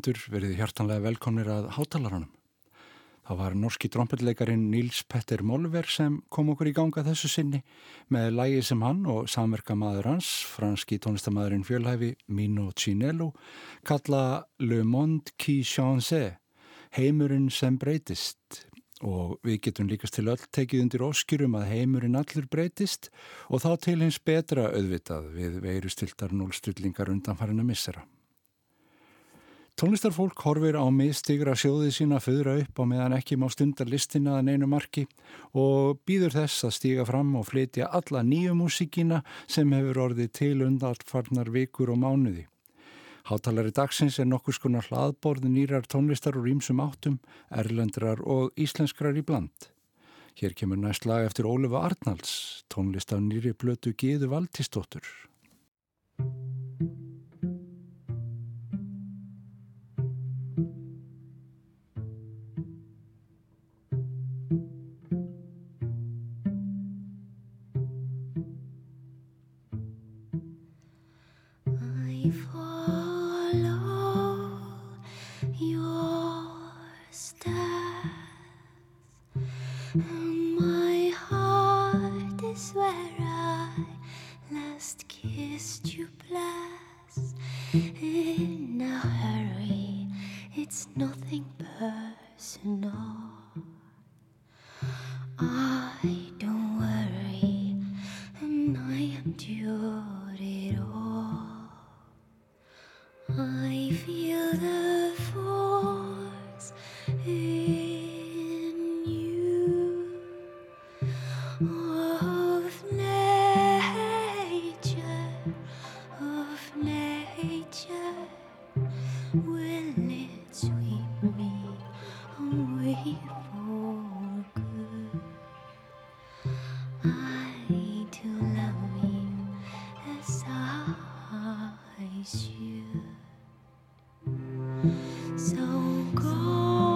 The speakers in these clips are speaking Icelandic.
Áhörindur verið hjartanlega velkomnir að hátalaranum. Það var norski drompetleikarin Níls Petter Molver sem kom okkur í ganga þessu sinni með lægi sem hann og samverka maður hans, franski tónlistamæðurinn fjölhæfi Mino Cinello, kalla Le Monde qui change, heimurinn sem breytist og við getum líkast til öll tekið undir óskjurum að heimurinn allur breytist og þá til hins betra auðvitað við veirustiltar núlstullingar undanfarinu missera. Tónlistarfólk horfir á mistigra sjóðið sína föðra upp á meðan ekki má stundar listina að neinu marki og býður þess að stíga fram og flytja alla nýju músíkina sem hefur orðið til undarfarnar vikur og mánuði. Háttalari dagsins er nokkur skonar hlaðborð nýrar tónlistar og rýmsum áttum, erlendrar og íslenskrar í bland. Hér kemur næst lag eftir Ólefa Arnalds, tónlist af nýri blötu Gíðu Valtistóttur. So go.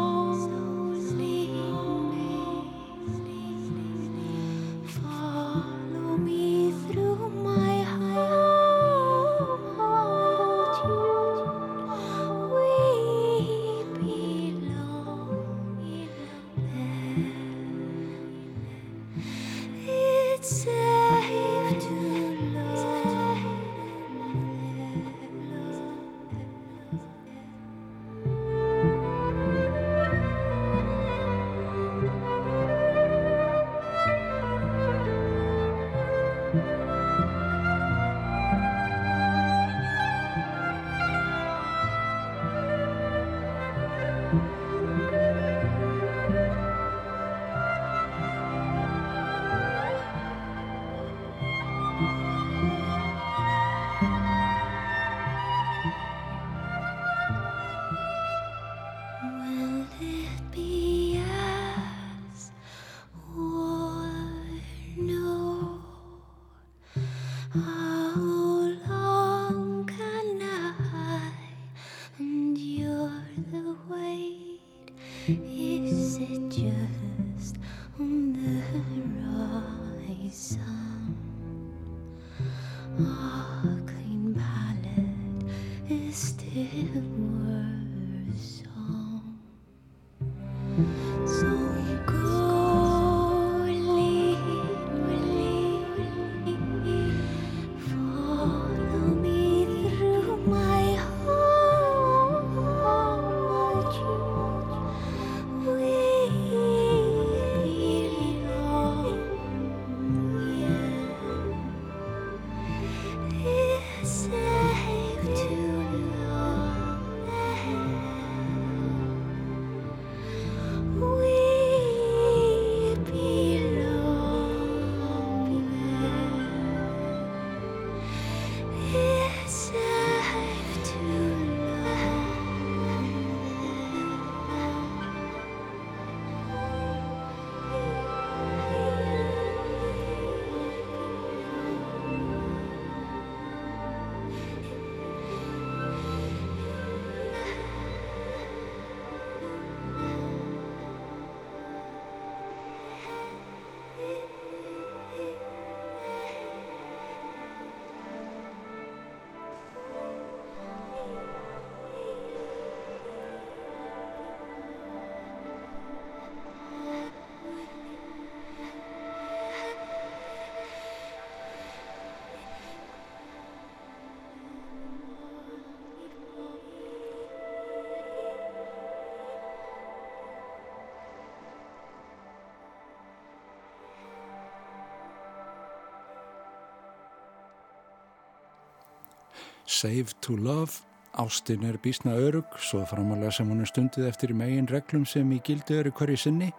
Save to Love. Ástin er bísna örug, svo framalega sem hún er stundið eftir megin reglum sem í gildi öru hverju sinni.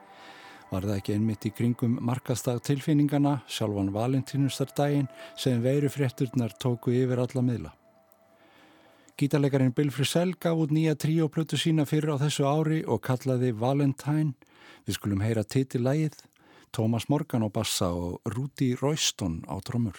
Var það ekki einmitt í kringum markastag tilfinningana, sjálfan valentínustardaginn, sem veru frétturnar tóku yfir alla miðla. Gítarleikarin Bill Frisell gaf út nýja tríoplötu sína fyrir á þessu ári og kallaði Valentine. Við skulum heyra titilægið, Thomas Morgan á bassa og Rúdi Royston á drömmur.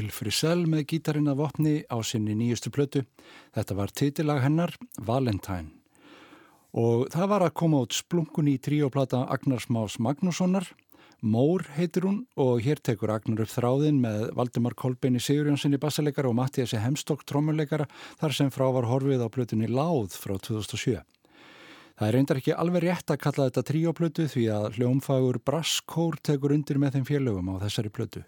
Bill Frisell með gítarinn af opni á sinni nýjustu plötu. Þetta var titilag hennar, Valentine. Og það var að koma út splunkun í tríoplata Agnars Más Magnússonar. Mór heitir hún og hér tekur Agnar upp þráðin með Valdemar Kolbeini Sigurjónssoni bassaleikara og Mattiasi Hemstokk trommuleikara þar sem frá var horfið á plötunni Láð frá 2007. Það er reyndar ekki alveg rétt að kalla þetta tríoplötu því að hljómfagur Brasskór tekur undir með þeim félögum á þessari plötu.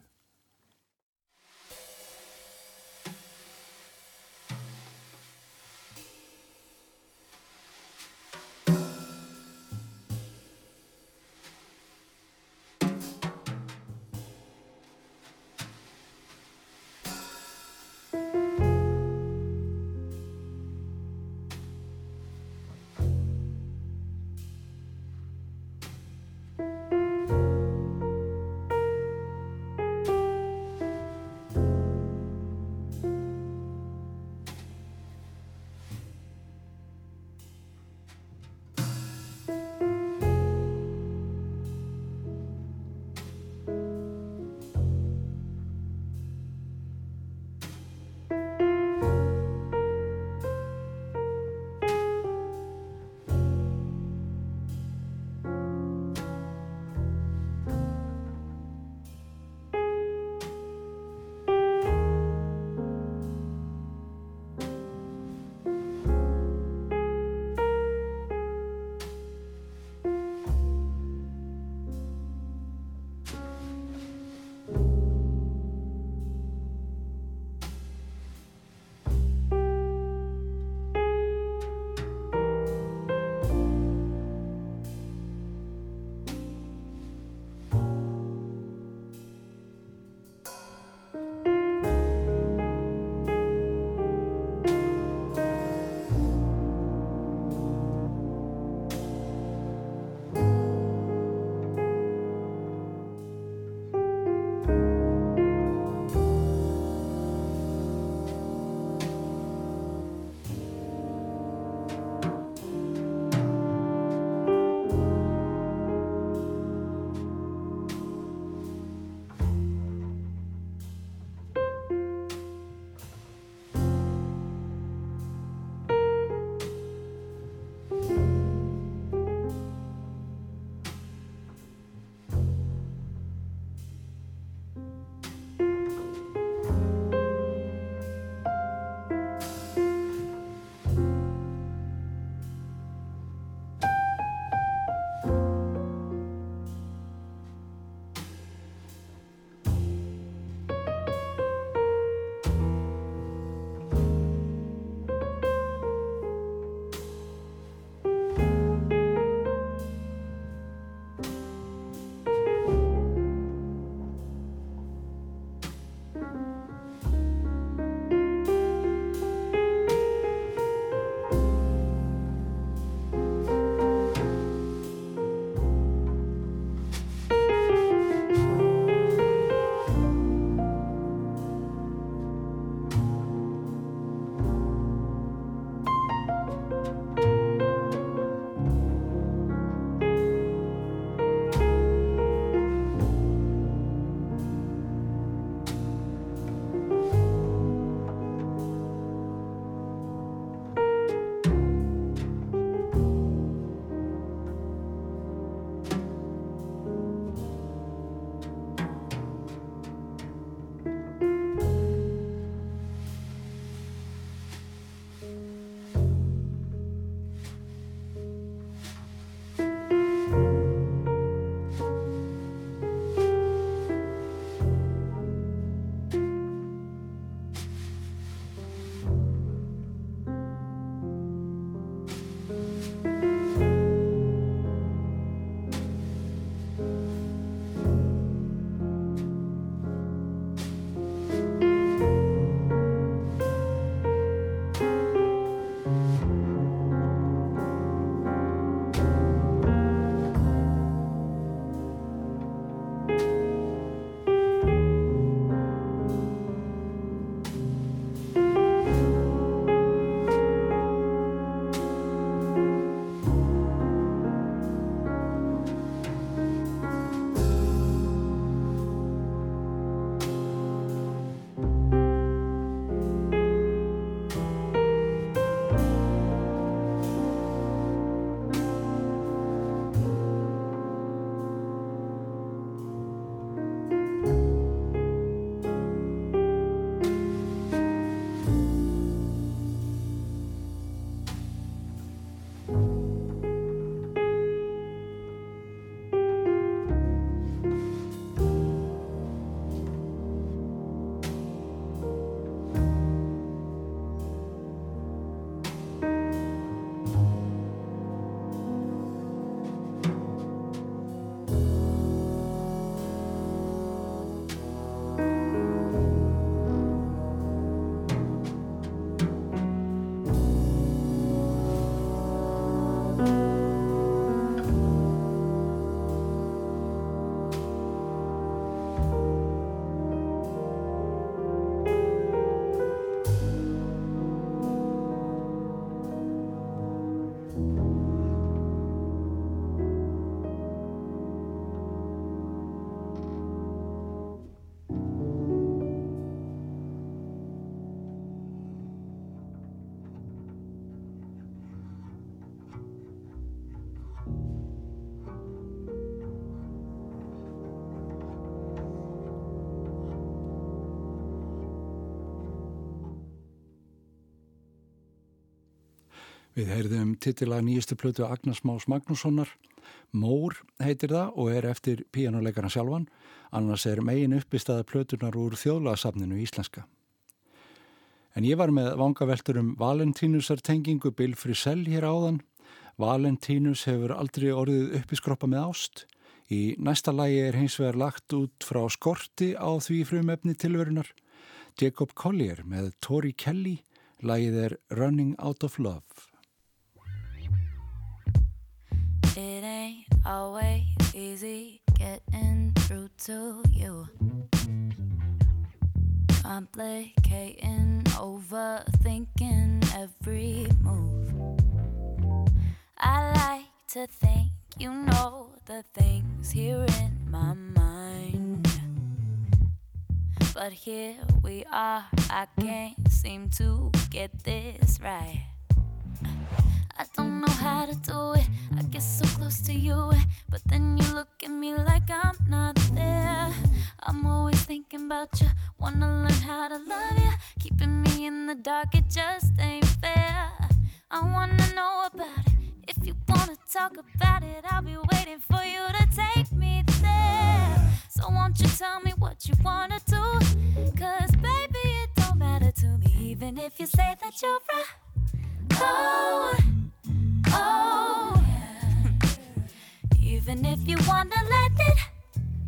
Við heyrðum titila nýjustu plötu Agnars Más Magnússonar. Mór heitir það og er eftir píjánuleikana sjálfan, annars er megin uppistaða plötunar úr þjóðlagsafninu íslenska. En ég var með vangaveltur um Valentínusar tengingu Bill Frisell hér áðan. Valentínus hefur aldrei orðið uppiskroppa með ást. Í næsta lægi er hins vegar lagt út frá skorti á því frumefni tilverunar. Jacob Collier með Tori Kelly, lægið er Running Out of Love. Always easy getting through to you. Complicating, overthinking every move. I like to think you know the things here in my mind. But here we are, I can't seem to get this right. I don't know how to do it. I get so close to you, but then you look at me like I'm not there. I'm always thinking about you, wanna learn how to love you. Keeping me in the dark, it just ain't fair. I wanna know about it. If you wanna talk about it, I'll be waiting for you to take me there. So won't you tell me what you wanna do? Cause baby, it don't matter to me, even if you say that you're right. Oh, Oh, Even if you wanna let it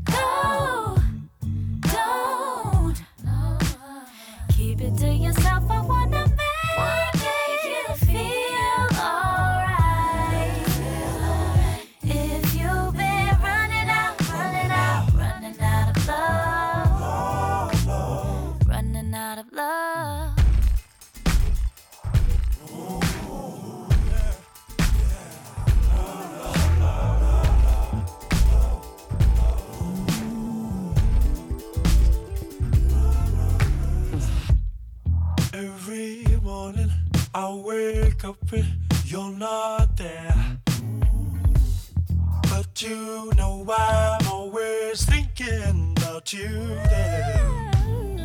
go, don't oh, keep it to yourself. I wanna I wake up and you're not there. But you know I'm always thinking about you there.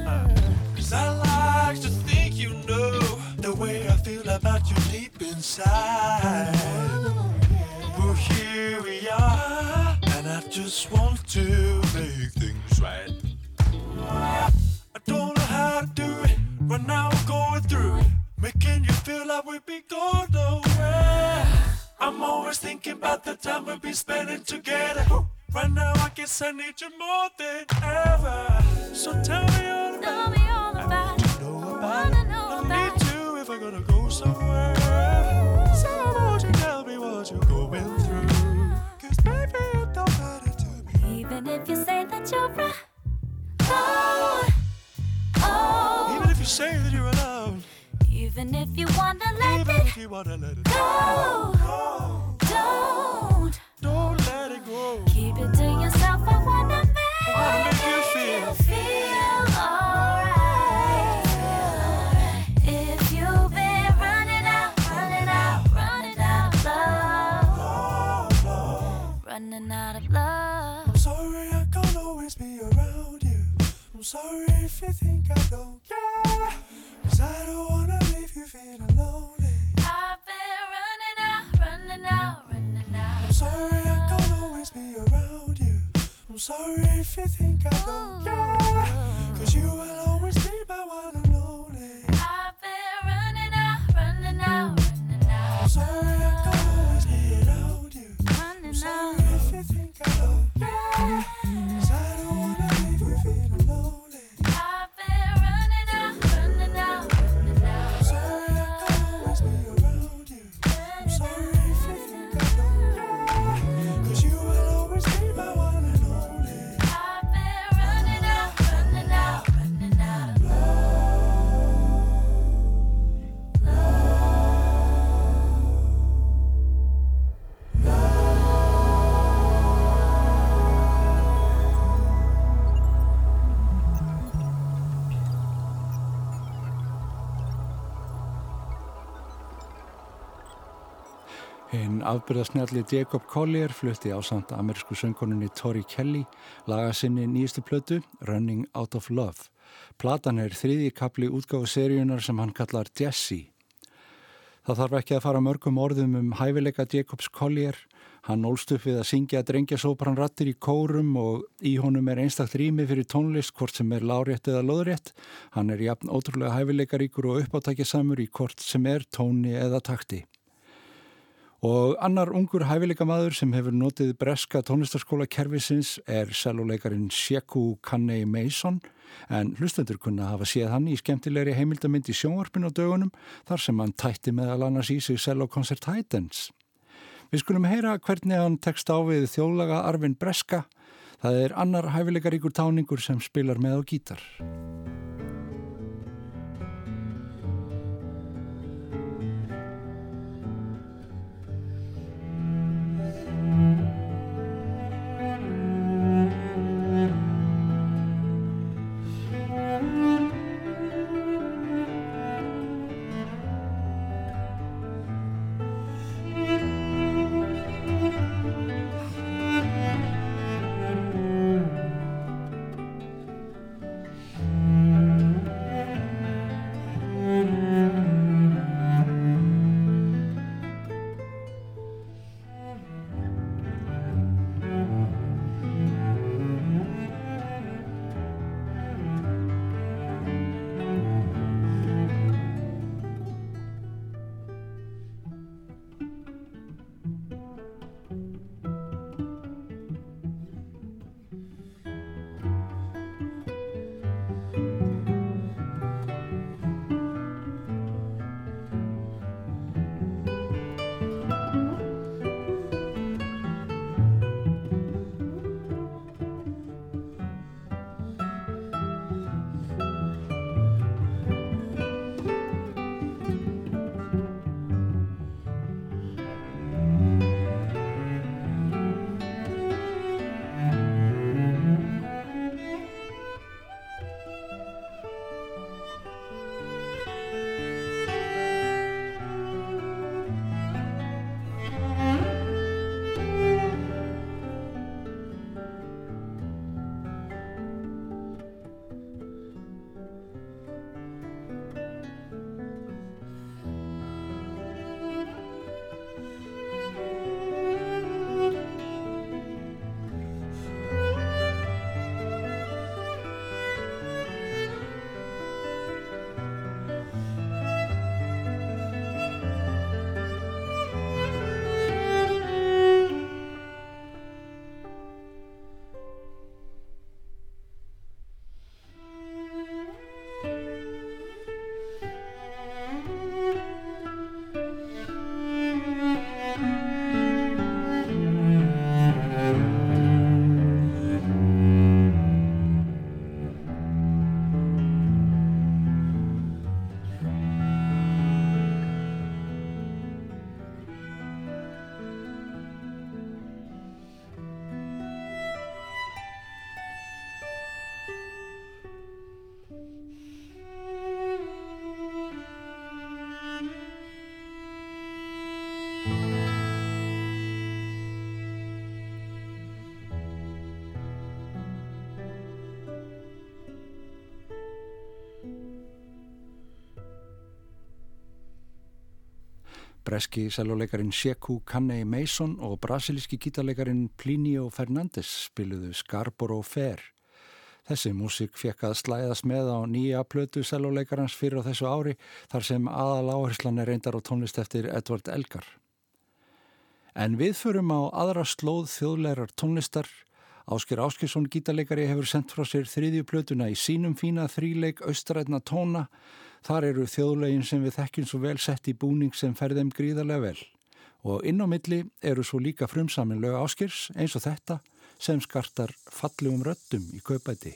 Uh, Cause I like to think you know the way I feel about you deep inside. Well, here we are, and I just want to make things right. I don't know how to do it, but now I'm going through it. Making you feel like we've been going nowhere. I'm always thinking about the time we've been spending together. Right now, I guess I need you more than ever. So tell me wanna let it go, afbyrðasnjalli Jacob Collier flutti á samt amerísku söngkoninni Tori Kelly laga sinni nýjustu plötu Running Out of Love. Platan er þriði kapli útgáfu seríunar sem hann kallar Jessie. Það þarf ekki að fara mörgum orðum um hæfileika Jacobs Collier. Hann ólst upp við að syngja drengjasópran rattir í kórum og í honum er einstakt rými fyrir tónlist hvort sem er lárétt eða loðrétt. Hann er jafn ótrúlega hæfileikaríkur og uppáttækjasamur í hvort sem er tóni eða takti. Og annar ungur hæfileikamaður sem hefur notið breska tónlistarskóla kervisins er selvoleikarin Sheku Kannei Mason en hlustendur kunna hafa séð hann í skemmtilegri heimildamind í sjónvarpin á dögunum þar sem hann tætti meðal annars í sig Cello-koncert Titans. Við skulum heyra hvernig hann tekst á við þjóðlaga Arvin Breska. Það er annar hæfileikaríkur táningur sem spilar með á gítar. Breski selvoleikarin Sheku Kannei Mason og brasilíski gítarleikarin Plinio Fernandes spiluðu Scarborough Fair. Þessi músik fekk að slæðast með á nýja plötu selvoleikarans fyrir á þessu ári þar sem aðal áherslan er reyndar á tónlist eftir Edvard Elgar. En við förum á aðra slóð þjóðleirar tónlistar. Ásker Áskesson gítarleikari hefur sendt frá sér þriðju plötuna í sínum fína þríleik austrætna tóna Þar eru þjóðlegin sem við þekkjum svo vel sett í búning sem ferðum gríðarlega vel og inn á milli eru svo líka frumsaminlega áskirs eins og þetta sem skartar fallugum röttum í kaupæti.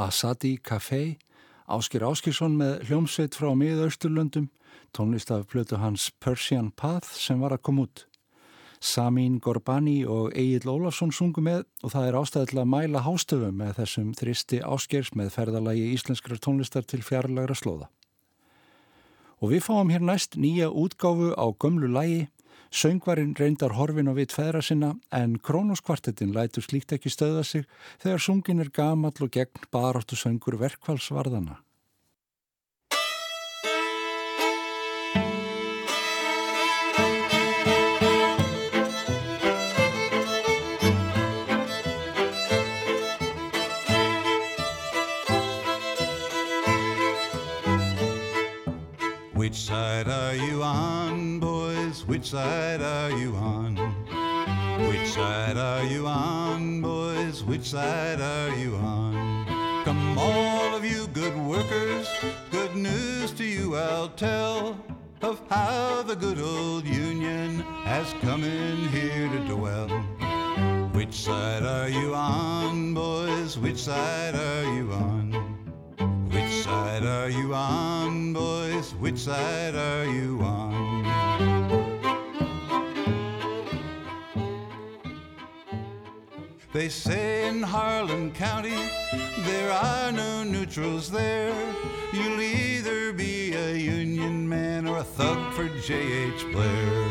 Asadi Café, Áskir Áskirsson með hljómsveit frá miðausturlöndum, tónlist af plötu hans Persian Path sem var að koma út. Samin Gorbani og Egil Ólafsson sungu með og það er ástæðilega að mæla hástöfum með þessum þristi áskirs með ferðalagi íslenskrar tónlistar til fjarlagra slóða. Og við fáum hér næst nýja útgáfu á gömlu lægi Söngvarinn reyndar horfin á vitt feðra sinna en Krónoskvartettin lætur slíkt ekki stöða sig þegar sungin er gamall og gegn baráttu söngur verkfallsvarðana. Side are you on? Which side are you on, boys? Which side are you on? Come, all of you good workers, good news to you I'll tell of how the good old Union has come in here to dwell. Which side are you on, boys? Which side are you on? Which side are you on, boys? Which side are you on? They say in Harlan County there are no neutrals there. You'll either be a Union man or a thug for J.H. Blair.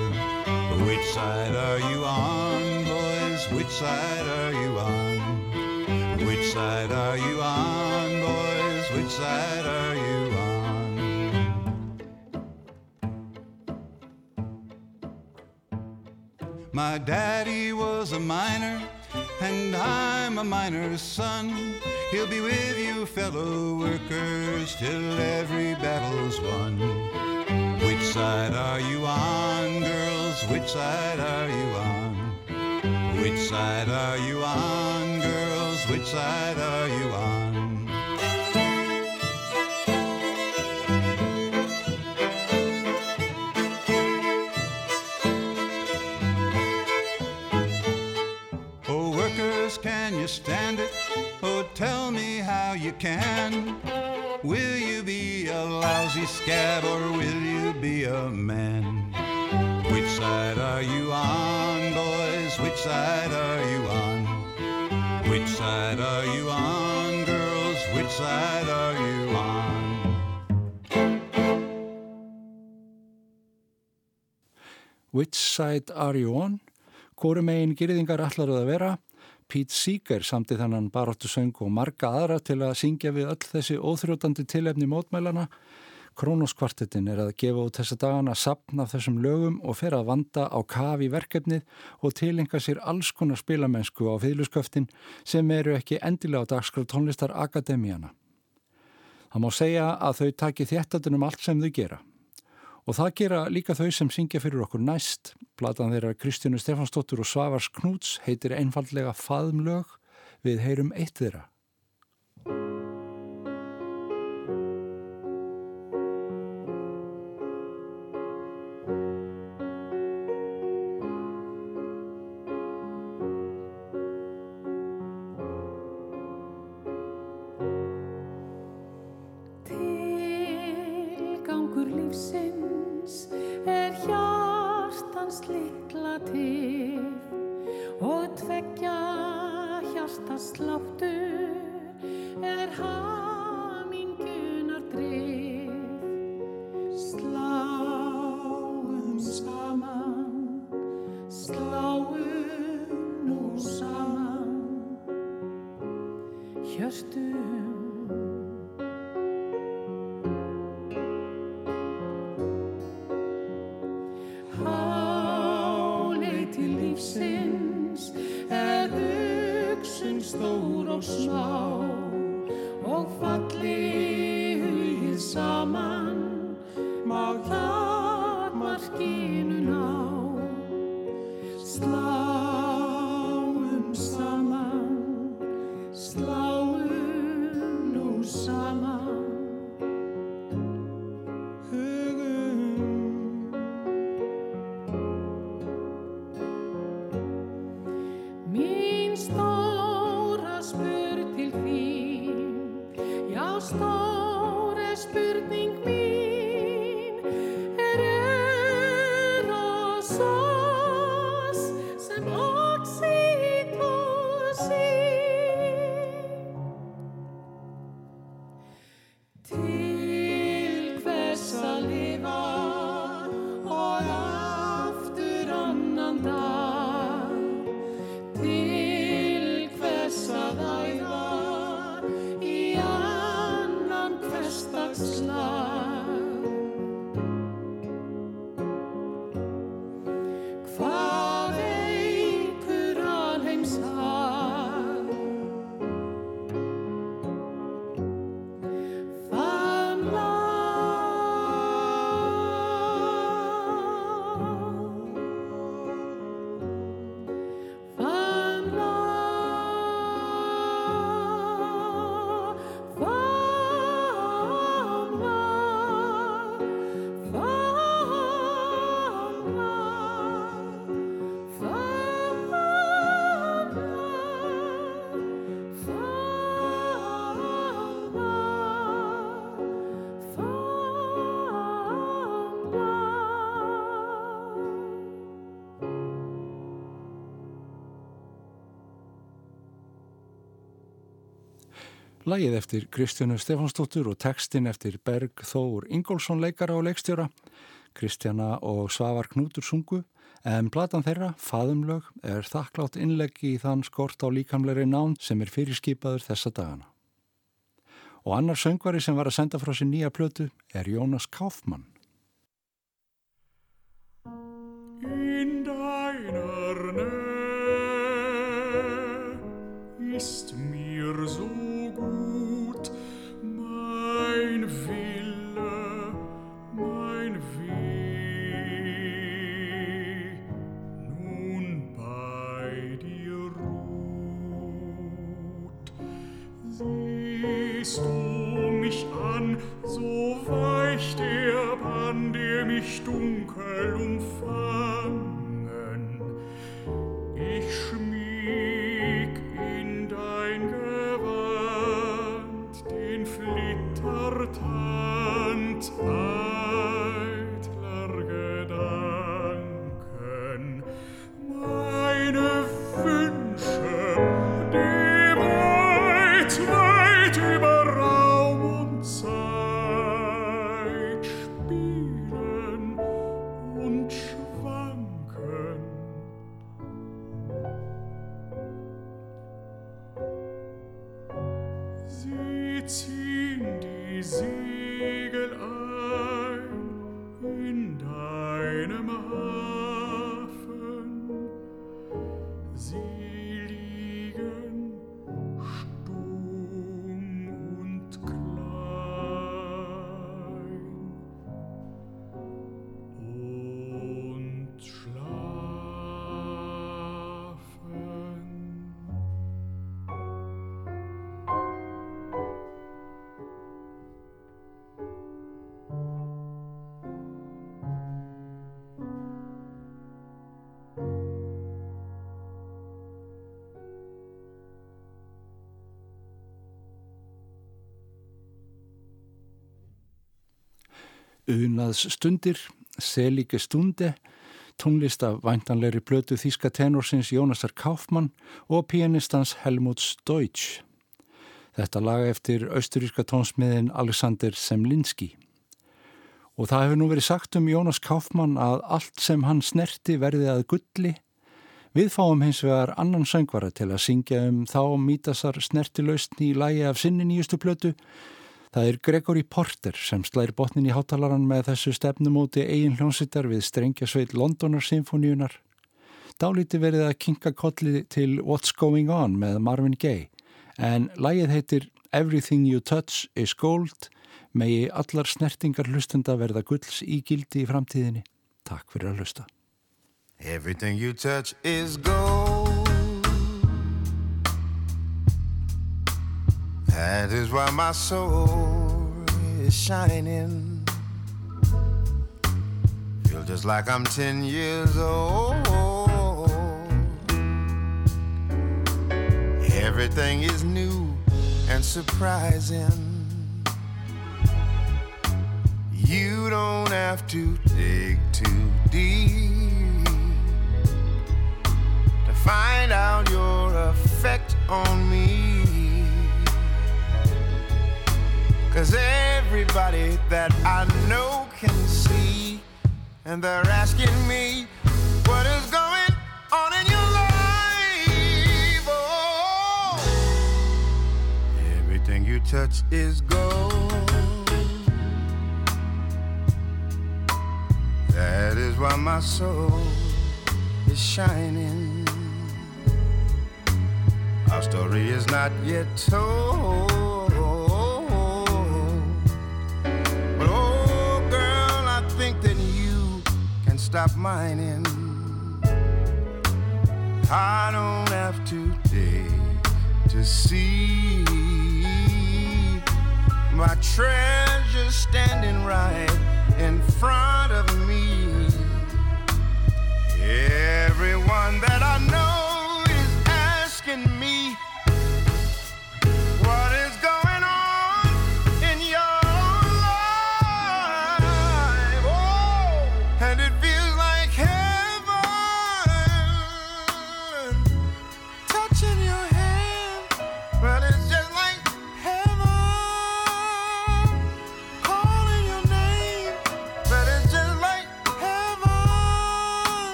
Which side are you on, boys? Which side are you on? Which side are you on, boys? Which side are you on? My daddy was a miner, and I'm a miner's son. He'll be with you, fellow workers, till every battle's won. Which side are you on, girls? Which side are you on? Which side are you on, girls? Which side are you on? Stand it? Oh, tell me how you can. Will you be a lousy scab or will you be a man? Which side are you on, boys? Which side are you on? Which side are you on, girls? Which side are you on? Which side are you on? Hvoru megin gyrðingar allar að vera? Pete Seeger samti þannan baróttu söng og marga aðra til að syngja við öll þessi óþrjótandi tilefni mótmælana. Krónoskvartettin er að gefa út þessa dagana sapn af þessum lögum og fer að vanda á kafi verkefnið og tilenga sér alls konar spilamennsku á fýðlusköftin sem eru ekki endilega á dagskraf tónlistar akademíana. Það má segja að þau taki þéttatunum allt sem þau gera. Og það gera líka þau sem syngja fyrir okkur næst. Platan þeirra Kristjánu Stefansdóttur og Svavars Knúts heitir einfallega Faðmlög við heyrum eitt þeirra. snow. Lægið eftir Kristjánu Stefansdóttur og textin eftir Berg Þór Ingólfsson leikara og leikstjóra, Kristjana og Svavar Knútur sungu, en platan þeirra, Faðumlög, er þakklátt innleggi í þann skort á líkamleiri nán sem er fyrirskipaður þessa dagana. Og annar söngvari sem var að senda frá sér nýja plötu er Jónas Kaufmann. In deiner Nähe ist mir so tartanta Unaðs stundir, Selike stunde, tónlist af væntanlegri plötu þíska tenorsins Jónasar Kaufmann og pianistans Helmuts Deutsch. Þetta lag eftir austuríska tónsmiðin Alexander Semlinski. Og það hefur nú verið sagt um Jónas Kaufmann að allt sem hann snerti verði að gulli. Við fáum hins vegar annan söngvara til að syngja um þá mítasar snertilausni í lagi af sinni nýjustu plötu. Það er Gregory Porter sem slæri botnin í hátalaran með þessu stefnumóti eigin hljónsittar við strengjasveit Londonar symfóníunar. Dálíti verið að kinka kolli til What's Going On með Marvin Gaye en lagið heitir Everything You Touch is Gold megi allar snertingar hlustenda verða gulls í gildi í framtíðinni. Takk fyrir að hlusta. Everything you touch is gold. That is why my soul is shining. Feel just like I'm 10 years old. Everything is new and surprising. You don't have to dig too deep to find out your effect on me. Cause everybody that I know can see, and they're asking me what is going on in your life. Oh, everything you touch is gold. That is why my soul is shining. Our story is not yet told. Stop mining. I don't have to dig to see my treasure standing right in front of me. Everyone that I know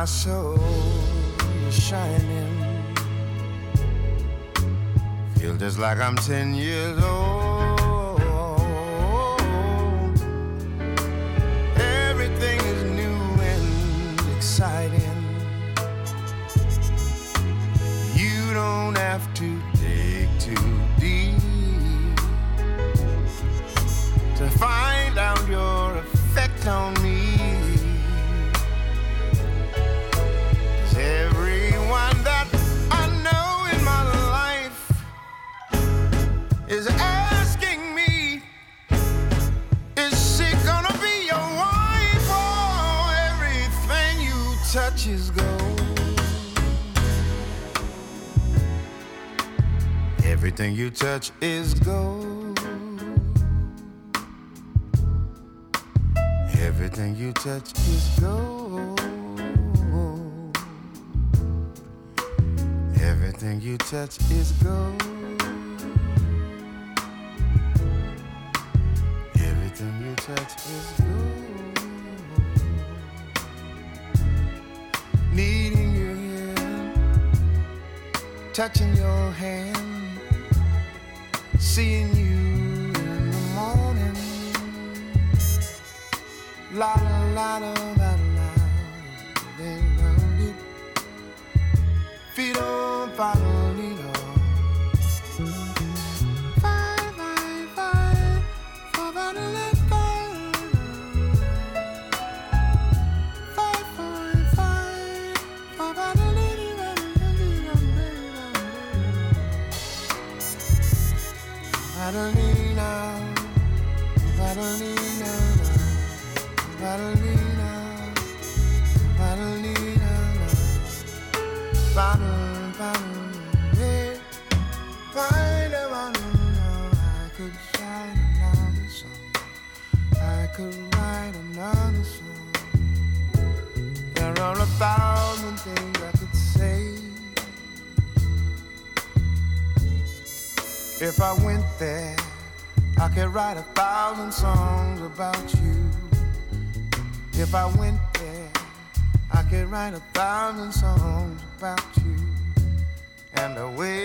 my soul is shining. Feel just like I'm 10 years old. Everything you touch is gold. Everything you touch is gold. Everything you touch is gold. Everything you touch is gold. Needing you here, touching your hand, seeing you in the morning. La la la la If I went there, I could write a thousand songs about you. And I will.